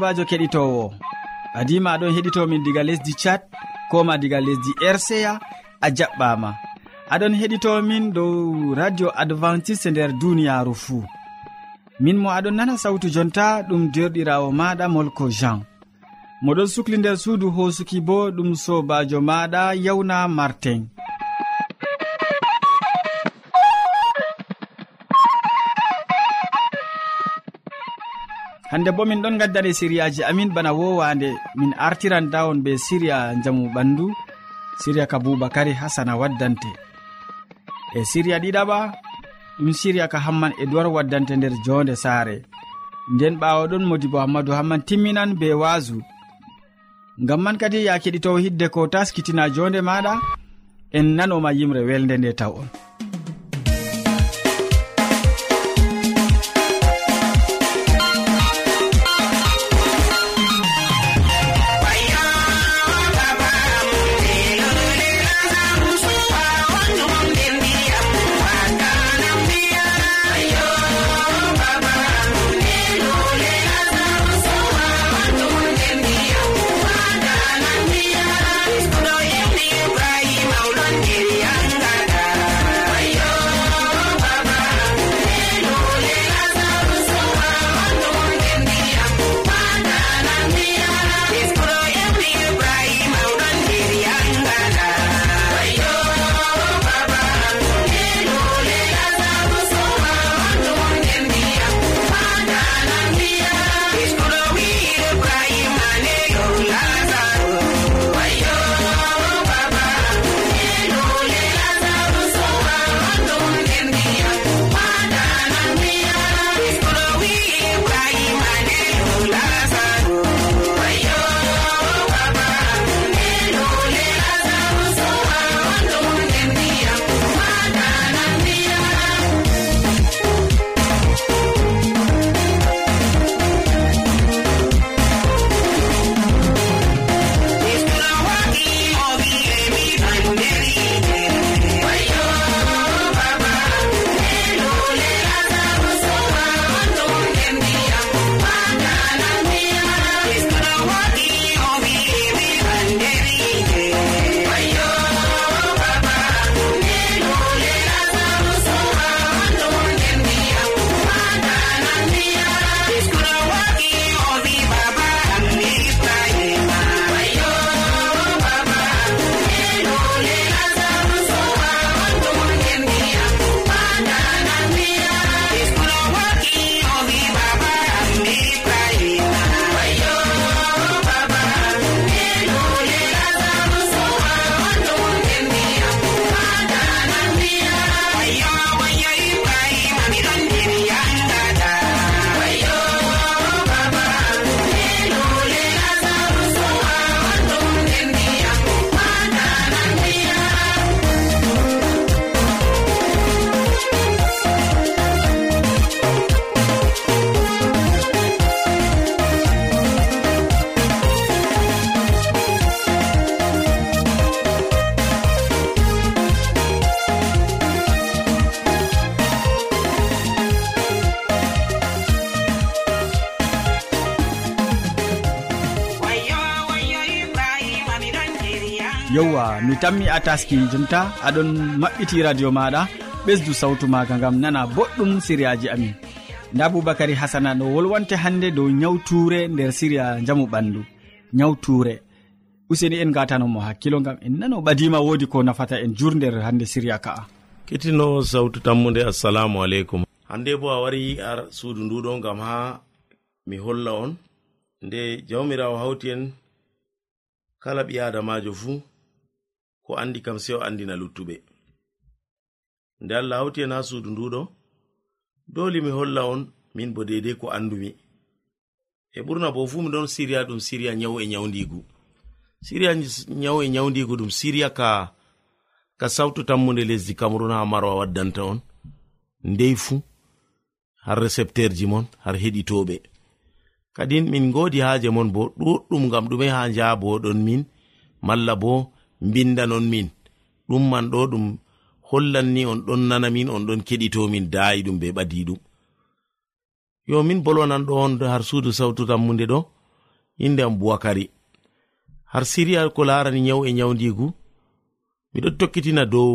sobajo keɗitowo. Adima aɗon heɗitomin diga lesdi tchad koma diga lesdi rca a jaɓɓama. Aɗon heɗitomin dow radio adventiste e nder duniyaru fuu. Min mo aɗon nana sawtu jonta ɗum derɗirawo maɗa molko jean. Moɗon sukli nder suudu hosuki bo ɗum sobajo maɗa yawna martin. hande bo min ɗon gaddane siriyaji amin bana wowande min artiran dawon be siriya jamu ɓandu siriya ka boubacary hasana waddante. E siriya ɗiɗaɓa ɗum siriya ka hamman e duwar waddante nder jonde saare. Nden ɓawo ɗon modi bo hammadou hamman timminan be waasu. Ngam man kadi ya keɗitowo hidde ko taskitina jonde maɗa en nanoma yimre welde nde taw on. tammi a taski jonta aɗon maɓɓiti radio maɗa ɓesdu sawtu maga gam nana boɗɗum siriyaji amin. Nda boubacary hasana ɗo wolwante hannde dow nyawtuure nder siriya jamu ɓandu nyawtuure useni en gatanomo hakkilo gam en nano ɓadima wodi ko nafata en jurder hannde siriya ka'a. Kettino sawtu tammude assalamu aleykum. Hande bo a wari ar suudu nduɗo gam ha mi holla on. Nde jawmirawo hawti en kala ɓi adamajo fuu ko andi kam sei o andina luttuɓe. Nde allah hawti en ha suudu nduɗo doli mi holla on min bo dedei ko andumi e ɓurna bo fuu miɗon siriya ɗum siriya nyawu e nyawdigu siriya nyawu e nyawdigu ɗum siriya ka ka sawtu tammude lesdi cameron ha marwa waddanta on. Ndey fuu har recepteur ji mon har heɗitoɓe kadin min godi haaje mon bo ɗuɗɗum ngam ɗume ha njaboɗon min malla bo mbindanon min. Ɗum man ɗo ɗum hollanni on ɗon nana min on ɗon keɗitomin daayiɗum be ɓadiɗum yo min bolwanan ɗo on har suudu sawtu tammude ɗo inde am buwakari har siriya ko larani nyaw e nyawdigu miɗo tokkitina dow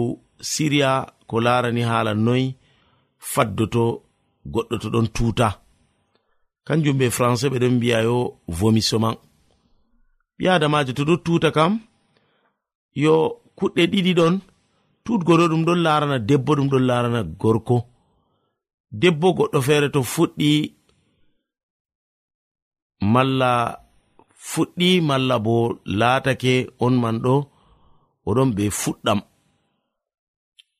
siriya ko larani haala noyi faddoto goɗɗo to ɗon tuta kanjum ɓe français ɓeɗon mbiya yo vomissement ɓi adamajo to ɗo tuta kam yo kuɗɗe ɗiɗi ɗon tutgoɗo ɗum ɗon larana debbo ɗum ɗon larana gorko. Debbo goɗɗo feere to fuɗɗi malla fuɗɗi malla bo laatake on man ɗo oɗon be fuɗɗam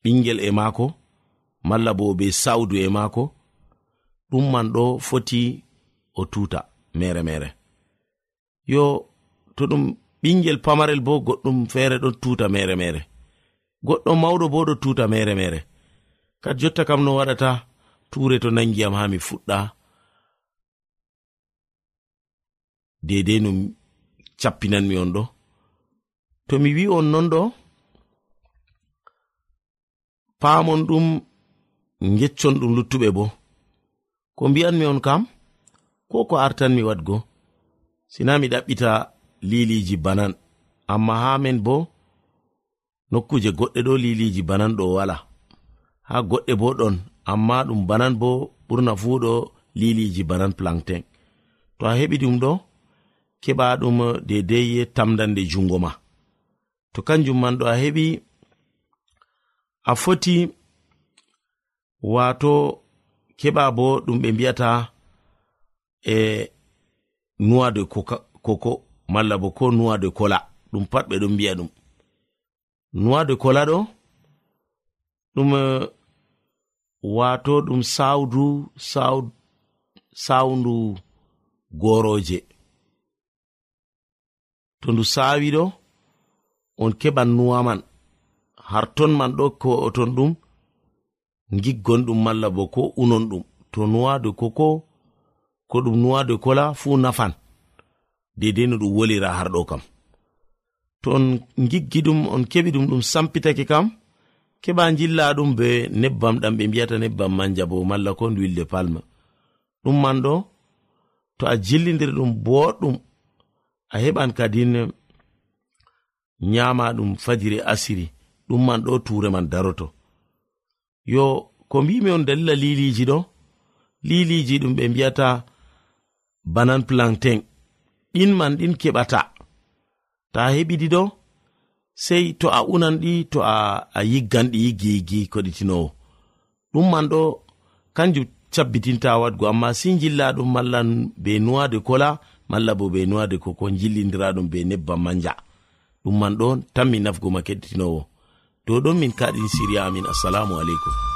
ɓingel e maako malla bo be sawdu e maako. Ɗum man ɗo foti o tuta mere mere. Yo to ɗum ɓingel pamarel bo goɗɗum feere ɗon tuta mere mere. Goɗɗo mawɗo bo ɗo tuta mere mere. Kadi jotta kam no waɗata ture to nangiyam ha mi fuɗɗa. Dedei no cappinanmi on ɗo. To mi wi on non ɗo paamon ɗum geccon ɗum luttuɓe bo. Ko mbi'anmi on kam ko ko artanmi waɗgo. Sina mi ɗaɓɓita liliji banan. Amma ha men bo nokkuje goɗɗe ɗo liliji banan ɗo wala. Ha goɗɗe bo ɗon amma ɗum banan bo ɓurna fuu ɗo liliji banan plankten to a heɓi ɗum ɗo keɓa ɗum dedei tamdande jungo ma. To kanjum man ɗo a heɓi a foti wato keɓa bo ɗum ɓe mbi'ata e nuwa de koko malla bo ko nuwa de kola ɗum pat ɓe ɗon mbi'a ɗum. Nuwa de kola ɗo ɗum eh, wato ɗum sawdu sawndu goroje to ndu sawi ɗo on keɓan nuwa man. Har ton man ɗo ko oton ɗum giggon ɗum malla bo ko unon ɗum. To nuwade koko ko ɗum nuwade kola fuu nafan. dedei no ɗum wolira har ɗo kam. To on giggi ɗum on keɓi ɗum ɗum sampitake kam keɓa jilla ɗum be nebbam ɗam ɓe mbiyata nebbam manja bo malla ko wilde palma. Ɗum man ɗo to a jillidir ɗum boɗɗum a heɓan kadin nyama ɗum fajiri asiri ɗum man ɗo ture man daroto. Yo ko mbimi on dalila liliji ɗo liliji ɗum ɓe mbiyata banan plantain. ɗin man ɗin keɓata. Ta heɓi ɗi ɗo sei to a unan ɗi to a, a yiggan ɗi yiggi ko ɗitinowo ɗum man ɗo kanjum cabbitinta wadgo amma si jilla ɗum malla be nuwade kola malla bo be nuwade koko jillidiraɗum be nebban manja. Ɗum man ɗo tan min nafgo ma keɗitinowo. To ɗon min kaɗin siriya amin. Assalamu aleykum.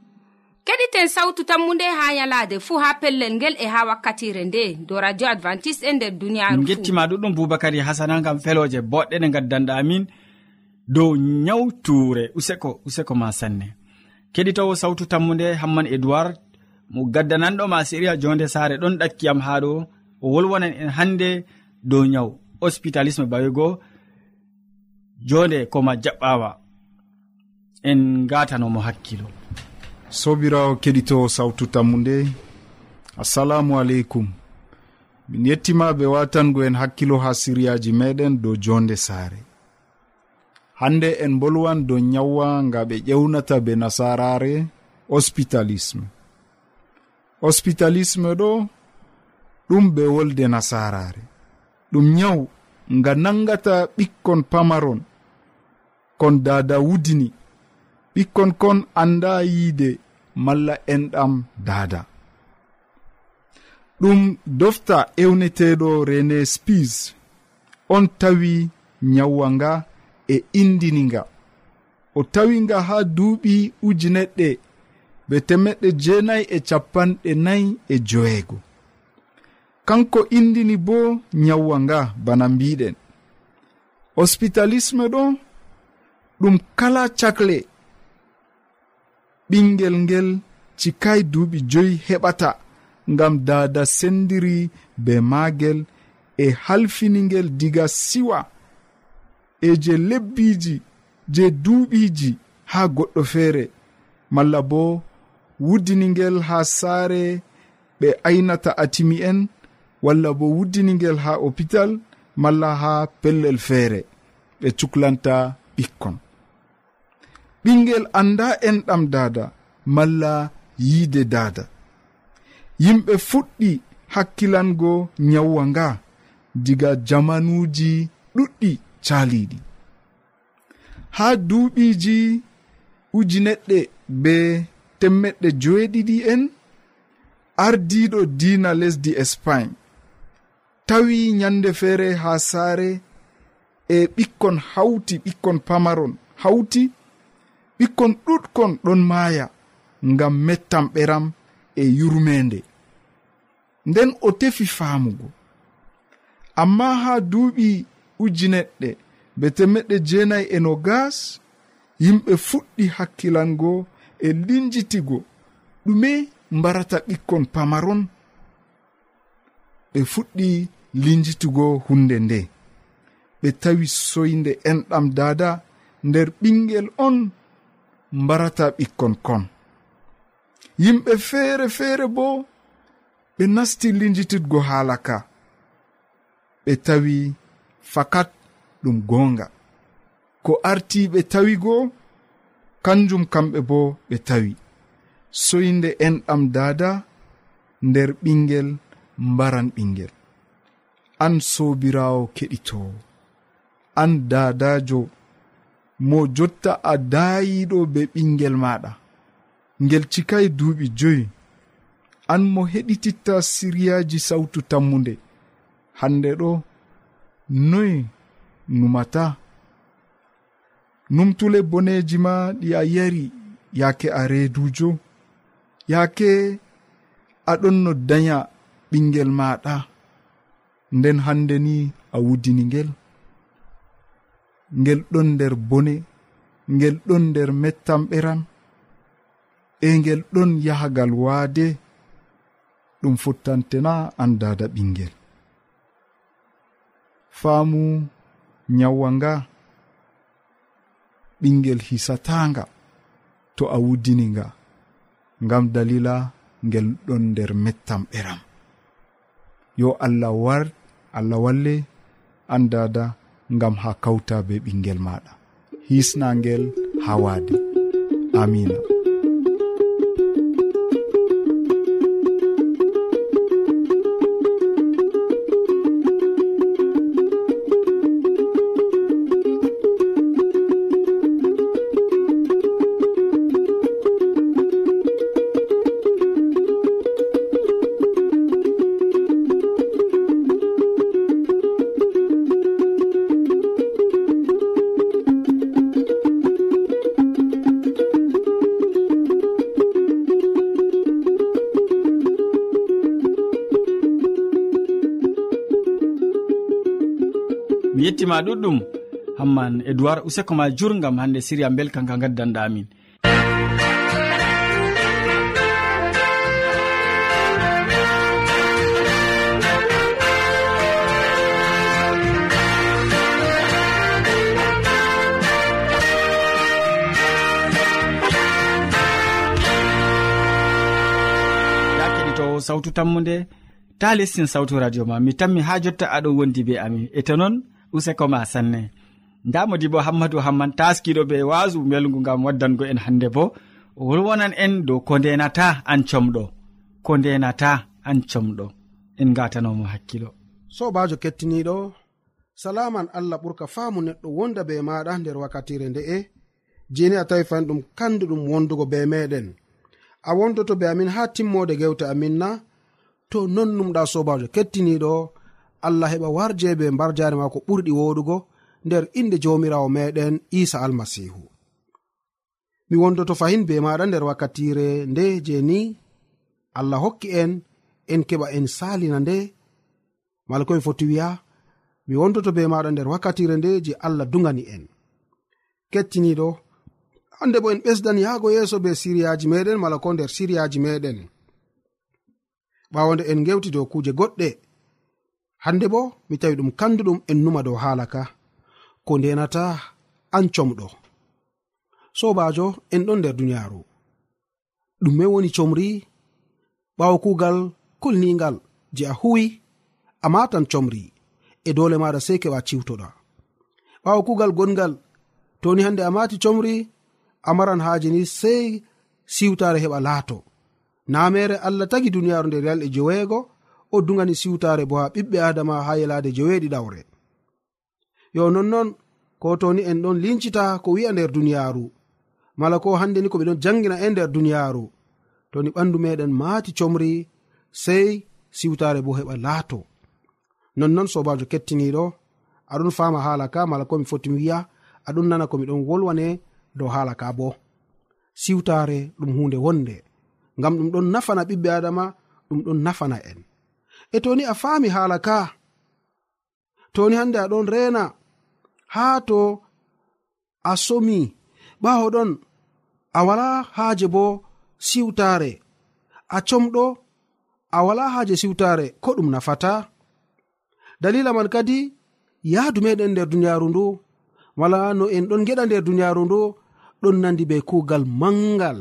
keɗiten sawtu tammunde ha yalade fuu ha pellel ngel e ha wakkatire nde. Do radio advantice'e e nder duniyaaru gettima ɗuɗɗum boubacary hasana gam feloje boɗɗe ɗe gaddanɗa amin. Dow nyawture useko useko ma sanne. Keɗitowo sawtu tammude hamman edoird mo gaddananɗoma siriya jonde saare ɗon ɗakkiyam ha ɗo. O wolwonan en hande dow nyaw hospitalisme bawigo jonde koma jaɓɓawa. En gatanomo hakkilo. sobirawo keɗito sawtu tammu nde assalamu aleykum. Min yettima ɓe watango en hakkilo ha siriyaji meɗen dow jonde saare. Hande en bolwan dow nyawwa nga ɓe ƴewnata be nasarare hospitalisme. Hospitalisme ɗo ɗum ɓe wolde nasarare. Ɗum nyawu nga nangata ɓikkon pamaron kon dada wudini. ɓikkon kon anda yiide malla enɗam daada. Ɗum dofta ewneteɗo rene spies. On tawi nyawwa nga e indini nga. O tawi nga ha duuɓi ujuneɗɗe be temeɗɗe jeenayi e capanɗe nayi e joweego. Kanko indini bo nyawwa nga bana mbiɗen hospitalisme ɗo ɗum kala cakle. ɓingel ngel cikkay duuɓi joyi heɓata ngam dada sendiri be maagel e halfiningel diga siwa e je lebbiji je duuɓiji ha goɗɗo feere. Malla bo wuddiningel ha saare ɓe aynata atimi en walla bo wuddiningel ha hopital malla ha pellel feere. Ɓe cuklanta ɓikkon. ɓingel anda enɗam dada malla yiide dada yimɓe fuɗɗi hakkilango nyawwa nga diga jamanuji ɗuɗɗi caliɗi ha duuɓiji ujineɗɗe be temmeɗɗe joeɗiɗi en ardiɗo diina lesdi espagne. Tawi nyande feere ha saare e ɓikkon hawti ɓikkon pamaron hawti ɓikkon ɗuɗkon ɗon maaya ngam mettan ɓeram e yurmeende. Nden o tefi faamugo. Amma haa duuɓi ujineɗɗe be temmeɗɗe jeenayi e no gas yimɓe fuɗɗi hakkilango e linjitigo. Ɗume mbarata ɓikkon pamaron ɓe fuɗɗi linjitugo hunde nde. Ɓe tawi soyde enɗam dada nder ɓingel on mbarata ɓikkon kon. Yimɓe feere feere bo ɓe nasti linjititgo haala ka. Ɓe tawi fakat ɗum goonga. Ko arti ɓe tawigo kanjum kamɓe bo ɓe tawi. Soyde enɗam dada nder ɓingel mbaran ɓingel an sobirawo keɗitowo an dadajo mo jotta a daayiɗo be ɓingel maɗa ngel cikai duuɓi joyi. An mo heɗititta siriyaji sawtu tammunde. Hande ɗo noy numata. Numtule boneji ma ɗi a yari yaake a reedujo yaake aɗon no danya ɓingel maɗa nden hande ni a wudini ngel. ngel ɗon nder bone ngel ɗon nder mettam ɓeram e ngel ɗon yahagal waade ɗum fottantena an dada ɓingel faamu nyawwa nga ɓingel hisatanga to a wuddini nga ngam dalila ngel ɗon nder mettam ɓeram yo allah war allah walle an dada ngam ha kawta be ɓinguel maɗa hisnagel ha waade amina mi yettima ɗuɗɗum. Hamman edoird useko ma jurgam hande siria belka nga gaddanɗa amin. Sawtu tammude ta lestin sawtu radio ma mi tammi ha jotta aɗon wondi be amin. E to noon useko ma sanne. Nda modi bo hammadou hamman taskiɗo ɓe wasu belgu ngam waddango en hande bo o wolwonan en dow ko ndenata an comɗo. Ko ndenata an comɗo. En gatanomo hakkilo. Sobajo kettiniɗo salaman allah ɓurka faamu neɗɗo wonda be maɗa nder wakkatire nde'e jeni a tawi fani ɗum kandu ɗum wondugo be meɗen. A wondoto be amin ha timmode gewte amin na to non numɗa sobajo kettiniɗo allah heɓa warje be mbar jare ma ko ɓurɗi woɗugo nder inde jomirawo meɗen isa almasihu. Mi wondoto fahin be maɗa nder wakkatire nde je ni allah hokki en en keɓa en salina nde. Mala komi foti wiya mi wondoto be maɗa nder wakkatire nde je allah dugani en. Kettiniɗo hande bo en ɓesdan yahgo yeeso be siriyaji meɗen mala ko nder siriyaji meɗen. Ɓawonde en gewti dow kuje goɗɗe hande bo mi tawi ɗum kanduɗum en numa dow haala ka. Ko ndenata an comɗo. Sobajo en ɗon nder duniyaaru. Ɗume woni comri ɓawo kugal kolningal je a huwi a matan comri e dole maɗa sei keɓa ciwtoɗa. Ɓawo kugal gongal toni hande a mati comri amaran maran ni sei siwtare heɓa laato. Namere allah tagi duniyaaru nder yalɗe joweego o dugani siwtare bo ha ɓiɓɓe adama ha yalade joweeɗiɗawre yo nonnon ko toni en ɗon lincita ko wi'a nder duniyaaru mala ko hande ni ko ɓe ɗon jangina e nder duniyaaru toni ɓandu meɗen maati comri sei siwtare bo heɓa laato. Nonnon sobajo kettiniɗo aɗon fama haala ka mala komi fotimi wiya aɗon nana komi ɗon wolwane dow haala ka bo. Siwtare ɗum hunde wonde ngam ɗum ɗon nafana ɓiɓɓe adama ɗum ɗon nafana en. e toni a faami haala ka? Toni hande aɗon rena haa to a somi ɓawo ɗon a wala haaje bo siwtaare. A comɗo a wala haaje siwtaare ko ɗum nafata? Dalila man kadi yahdu meɗen nder duniyaaru ndu wala no en ɗon geɗa nder duniyaaru ndu ɗon nandi be kuugal mangal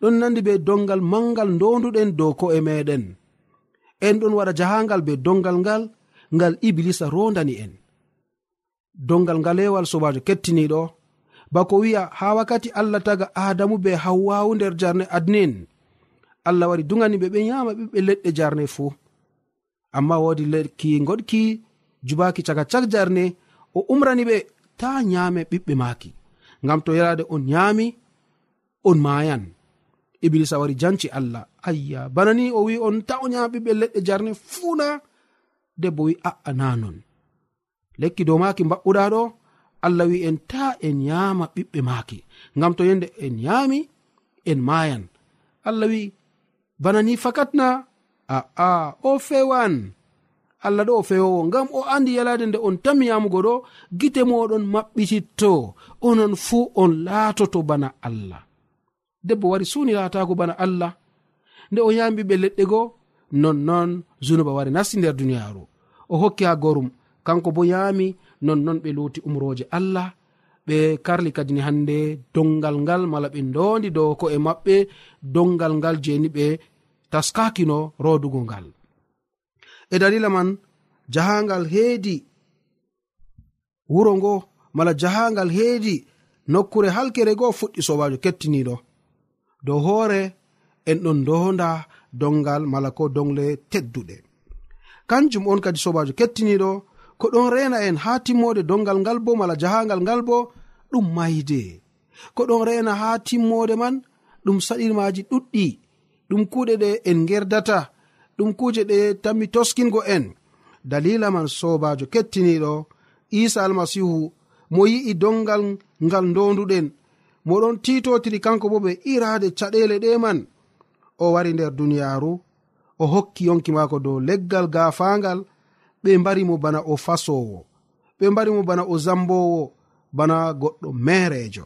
ɗon nandi be dongal mangal ndonduɗen dow ko'e meɗen en ɗon waɗa jahangal be dongal ngal ngal iblisa rondani en. Dongal ngalewal sobajo kettiniɗo bako wi'a ha wakkati allah taga adamu be hawwawu nder jarne adnin allah wari dugani ɓe ɓe yama ɓiɓɓe leɗɗe jarne fuu amma wodi lekki goɗki jubaki caga cak jarne o umrani ɓe ta nyame ɓiɓɓe maki ngam to yarade on nyami on mayan iblisa wari janci allah. ayya bana ni o wi on tawnya ɓiɓɓe leɗɗe jarne fuuna debbo wi a'a na non. Lekki dow maaki mbaɓɓuɗa ɗo allah wi en ta en yama ɓiɓɓe maaki. Ngam to yende en yami en mayan allah wi bana ni fakatna a'a o fewan allah ɗo o fewowo ngam o andi yalade nde on tammi yamugo ɗo gite moɗon maɓɓititto. Onon fuu on laatoto bana allah. Debbo wari suni laatago bana allah. nde o yami ɓiɓɓe leɗɗe go nonnon zunuba wari nasti nder duniyaru o hokki ha gorum kanko bo yami nonnon ɓe luti umroje allah. Ɓe karli kadini hande dongal ngal mala ɓe ndondi dow ko'e maɓɓe dongal ngal jeni ɓe taskakino rodugo ngal. E dalila man jahangal heedi wuro ngo mala jahangal heedi nokkure halkere goo fuɗɗi sobajo kettiniɗo dow hoore en ɗon doda dongal mala ko dongle tedduɗe. Kanjum on kadi sobajo kettiniɗo ko ɗon rena en ha timmode dongal ngal bo mala jahangal ngal bo ɗum mayde. Ko ɗon rena ha timmode man ɗum saɗirmaji ɗuɗɗi. Ɗum kuɗe ɗe en gerdata ɗum kuje ɗe tammi toskingo en. Dalila man sobajo kettiniɗo isa almasihu mo yi'i dongal ngal donduɗen moɗon titotiri kanko bo ɓe irade caɗele ɗe man. o wari nder duniyaru o hokki yonki maako dow leggal gaafaangal ɓe mbarimo bana o fasowo ɓe mbarimo bana o zambowo bana goɗɗo merejo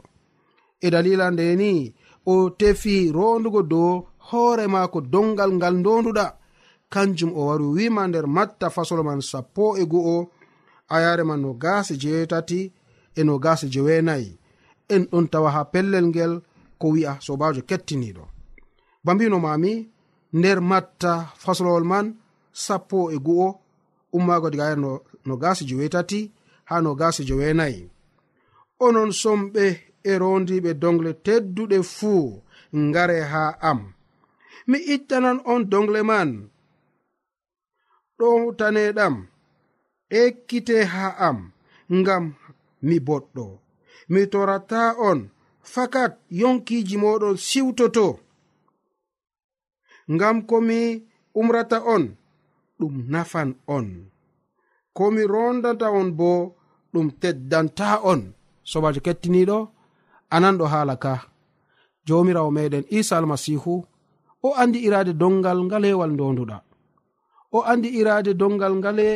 e dalila ndeni o tefi rondugo dow hoore maako dongal ngal ndonduɗa kanjum o wari wima nder matta fasol man sappo e go'o ayare man no gasi jeetati e no gasi jeweenayi. En ɗon tawa ha pellel ngel ko wi'a sobajo kettiniɗo ba mbino mami nder matta faslowol man sappo e gu'o. Ummaago diga aya no gasi jowetati ha no gasi jowenayi onon somɓe e rondiɓe dongle tedduɗe fuu ngare ha am. Mi ittanan on dongle man. Ɗowtaneɗam ekkite ha am ngam mi boɗɗo. Mi torata on fakat yonkiji moɗon siwtoto. ngam komi umrata on ɗum nafan on. Komi rondata on bo ɗum teddanta on. Sobajo kettiniɗo anan ɗo haala ka. Jomirawo meɗen isa almasihu o andi irade dongal ngalewal donduɗa o andi irade dongal ngale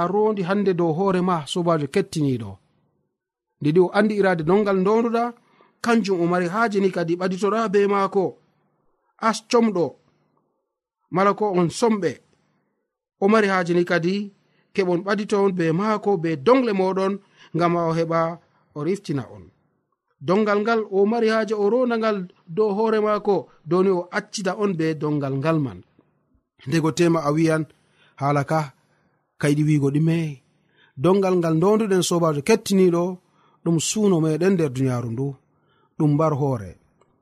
a rondi hande dow hoore ma sobajo kettiniɗo. Ndiɗi o andi irade dongal donduɗa kanjum o mari haaji ni kadi ɓaditoɗa be maako. As comɗo mala ko on somɓe. O mari haaji ni kadi keɓon ɓaditon be maako be dongle moɗon ngam a o heɓa o riftina on. Dongal ngal o mari haaje o rona ngal dow hoore maako downi o accida on be dongal ngal man. Ndego tema a wiyan haala ka kayɗi wiigo ɗume. Dongal ngal donduɗen sobajo kettiniɗo ɗum suuno meɗen nder duniyaaru ndu. Ɗum mbar hoore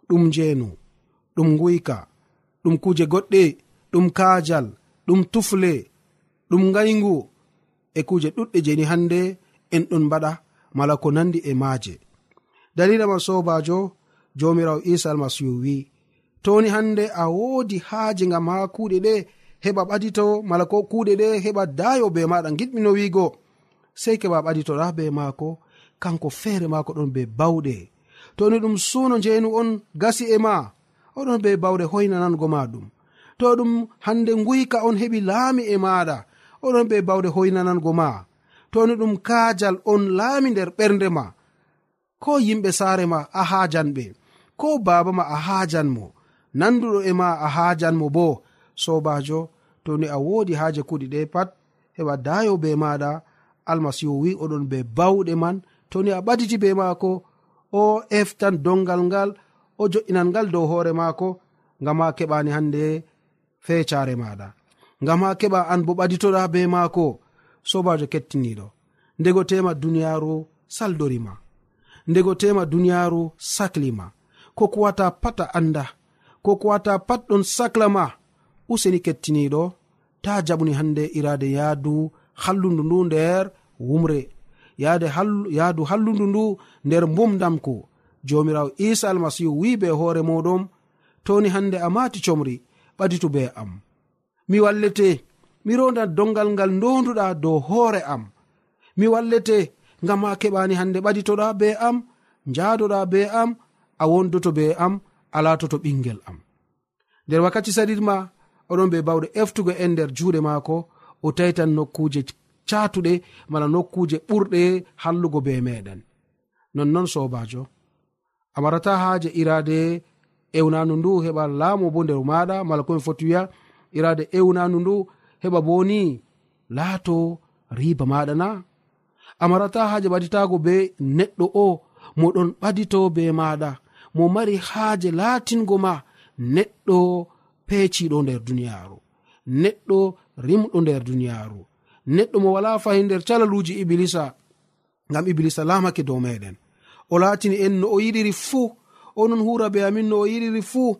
ɗum njeenu ɗum nguyka ɗum kuuje goɗɗe. ɗum kaajal ɗum tufle ɗum ngayngu e kuuje ɗuɗɗe jeni hannde en ɗon mbaɗa mala ko nandi e maaje. Dalila ma sobajo jomirawo isa almasihu wi toni hande a woodi haaje ngam ha kuuɗe ɗe heɓa ɓadito mala ko kuuɗe ɗe heɓa daayo be maɗa giɗmino wiigo. Sei keɓa ɓaditoɗa be maako kanko feere maako ɗon be bawɗe. Toni ɗum suuno njeenu on gasi e ma oɗon be bawɗe hoynanango ma ɗum. to ɗum hande nguyka on heɓi laami e maɗa oɗon be bawɗe hoynanango ma. Toni ɗum kaajal on laami nder ɓernde ma. Ko yimɓe saare ma a haajanɓe ko baaba ma a haajan mo. Nanduɗo e ma a haajan mo bo. Sobajo to ni a woodi haaje kuɗi ɗe pat heɓa dayo be maɗa almasihu wi oɗon be bawɗe man. Toni a ɓaditi be maako o eftan dongal ngal o jo'inan ngal dow hoore maako ngam a keɓani hande fecare maɗa. Ngam ha keɓa an bo ɓaditoɗa be maako sobajo kettiniɗo. Ndego tema duniyaru saldorima ndego tema duniyaru saklima ko kuwata pat a anda. Ko kuwata pat ɗon saklama useni kettiniɗo ta jaɓuni hande irade yaadu hallundu ndu nder wumre. Yaade yaadu hallundu ndu nder mbumdamku. Jomirawo isa almasihu wi be hoore moɗon toni hande a mati comri. ɓaditu be am. Mi wallete mi ronda dongal ngal ndonduɗa dow hoore am. Mi wallete ngam ma keɓani hande ɓaditoɗa be am njaadoɗa be am a wondoto be am a latoto ɓingel am. Nder wakkati saɗitma oɗon be bawɗe eftugo en nder juuɗe maako o taitan nokkuje catuɗe mala nokkuje ɓurɗe hallugo be meɗen nonnon sobajo a marata haaje irade ewnandu ndu heɓa laamo bo nder maɗa mala komi foti wiya irade ewnandu ndu heɓa boni laato riba maɗa na. Amarata haaje ɓaditago be neɗɗo o moɗon ɓadito be maɗa. Mo mari haaje laatingo ma neɗɗo peeciɗo nder duniyaaru neɗɗo rimɗo nder duniyaaru neɗɗo mo wala fahi nder calaluuji iblisa ngam iblisa laamake dow meɗen. O laatini en no o yiɗiri fuu onon hura be amin no o yiɗiri fuu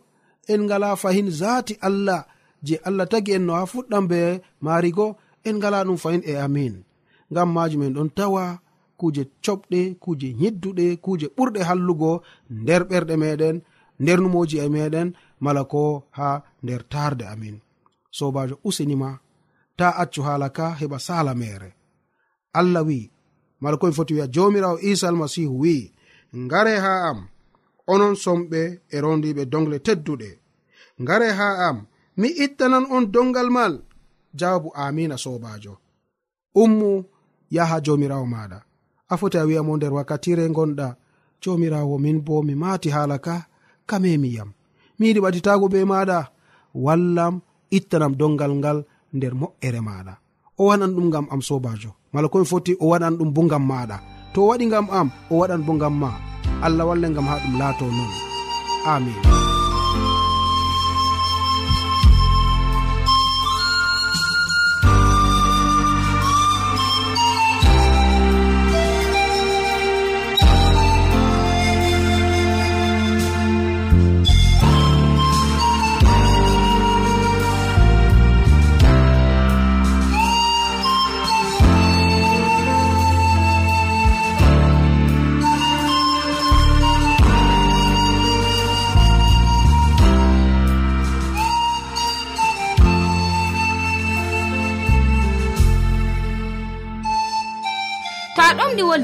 en ngala fahin zaati allah je allah tagi en no ha fuɗɗam be marigo en ngala ɗum fahin e amin. Ngam majum en ɗon tawa kuje coɓɗe kuje yidduɗe kuje ɓurɗe hallugo nder ɓerɗe meɗen nder numoji e meɗen mala ko ha nder tarde amin. Sobajo usinima ta accu hala ka heɓa sala mere allah wi mala komi foti wi'a jomirawo isa almasihu wi ngare ha am. onon somɓe e rondiɓe dongle tedduɗe. Ngare ha am mi ittanan on dongal mal. Jawabu amina sobajo ummu yaha jomirawo maɗa a foti a wi'amo nder wakkatire gonɗa jomirawo min bo mi mati hala ka kamemiyam mi yiɗi ɓaditago be maɗa wallam ittanam dongal ngal nder mo'ere maɗa o waɗan ɗum gam am sobajo mala komi foti o waɗan ɗum bo gam maɗa to o waɗi gam am o waɗan bo gam ma allah walle gam ha ɗum laato noon amin.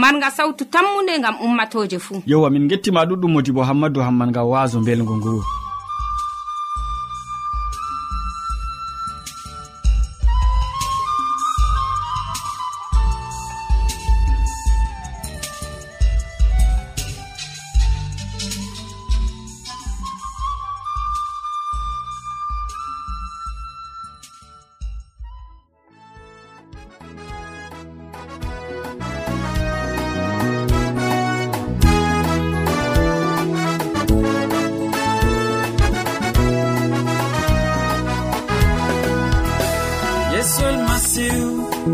marga sawtu tammunde gam ummatoje fuu. Yowa min gettima ɗuɗɗum modi bo hammadou hamman ngam waso belgo nguru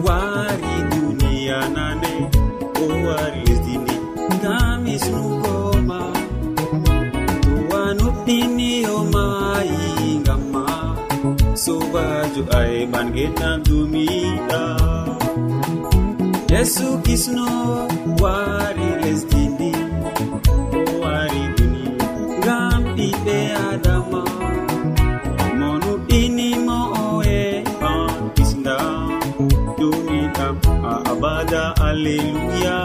wari duniya nane o wari lesdini ngam isnugoma towanuɗɗiniyomayi ngamma sobajo ayman e geɗam dumiɗa. Yesu kisno wari alleluya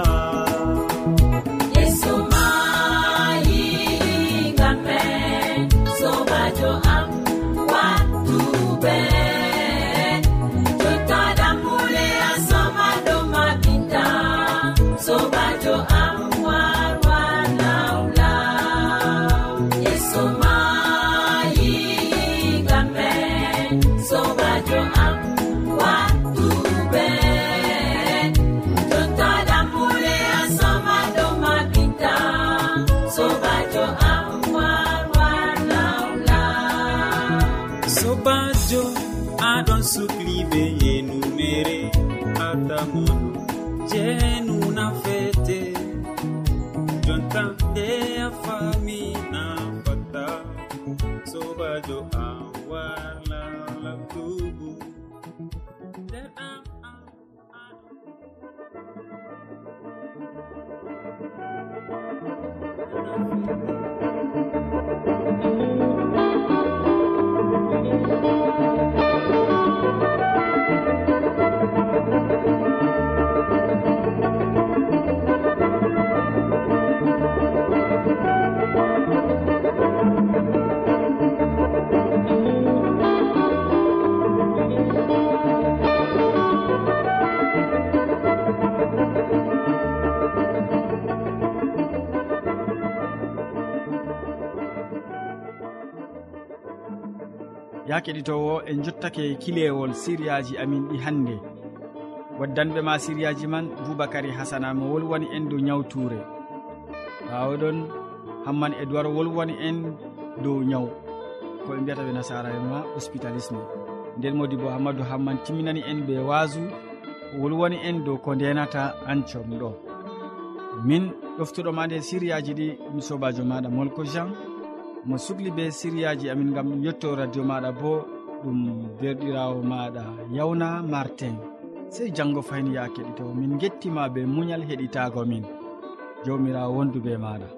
ha keɗitowo en jottake kilewol siriyaji amin ɗi hannde waddanɓe ma siriyaji man boubacary hasana mo wolwani en dow nyawtuure ɓawoɗon hamman e dowar wolwani en dow nyawu koɓe mbiyata ɓe nasaraen ma hospitalisme. Nden modi bo hammadou hamman timminani en ɓe waasu wolwani en dow ko ndenata ancom ɗo. Min ɗoftuɗoma nde siriyaji ɗi mi sobajo maɗa molko jean. mo sukli be siriyaji amin gam ɗum yetto radio maɗa bo ɗum derɗirawo maɗa yawna martin. Sey janggo fayni ya keɗitowo min gettima be muñal heɗitago min. Jawmirawo wondu be maɗa.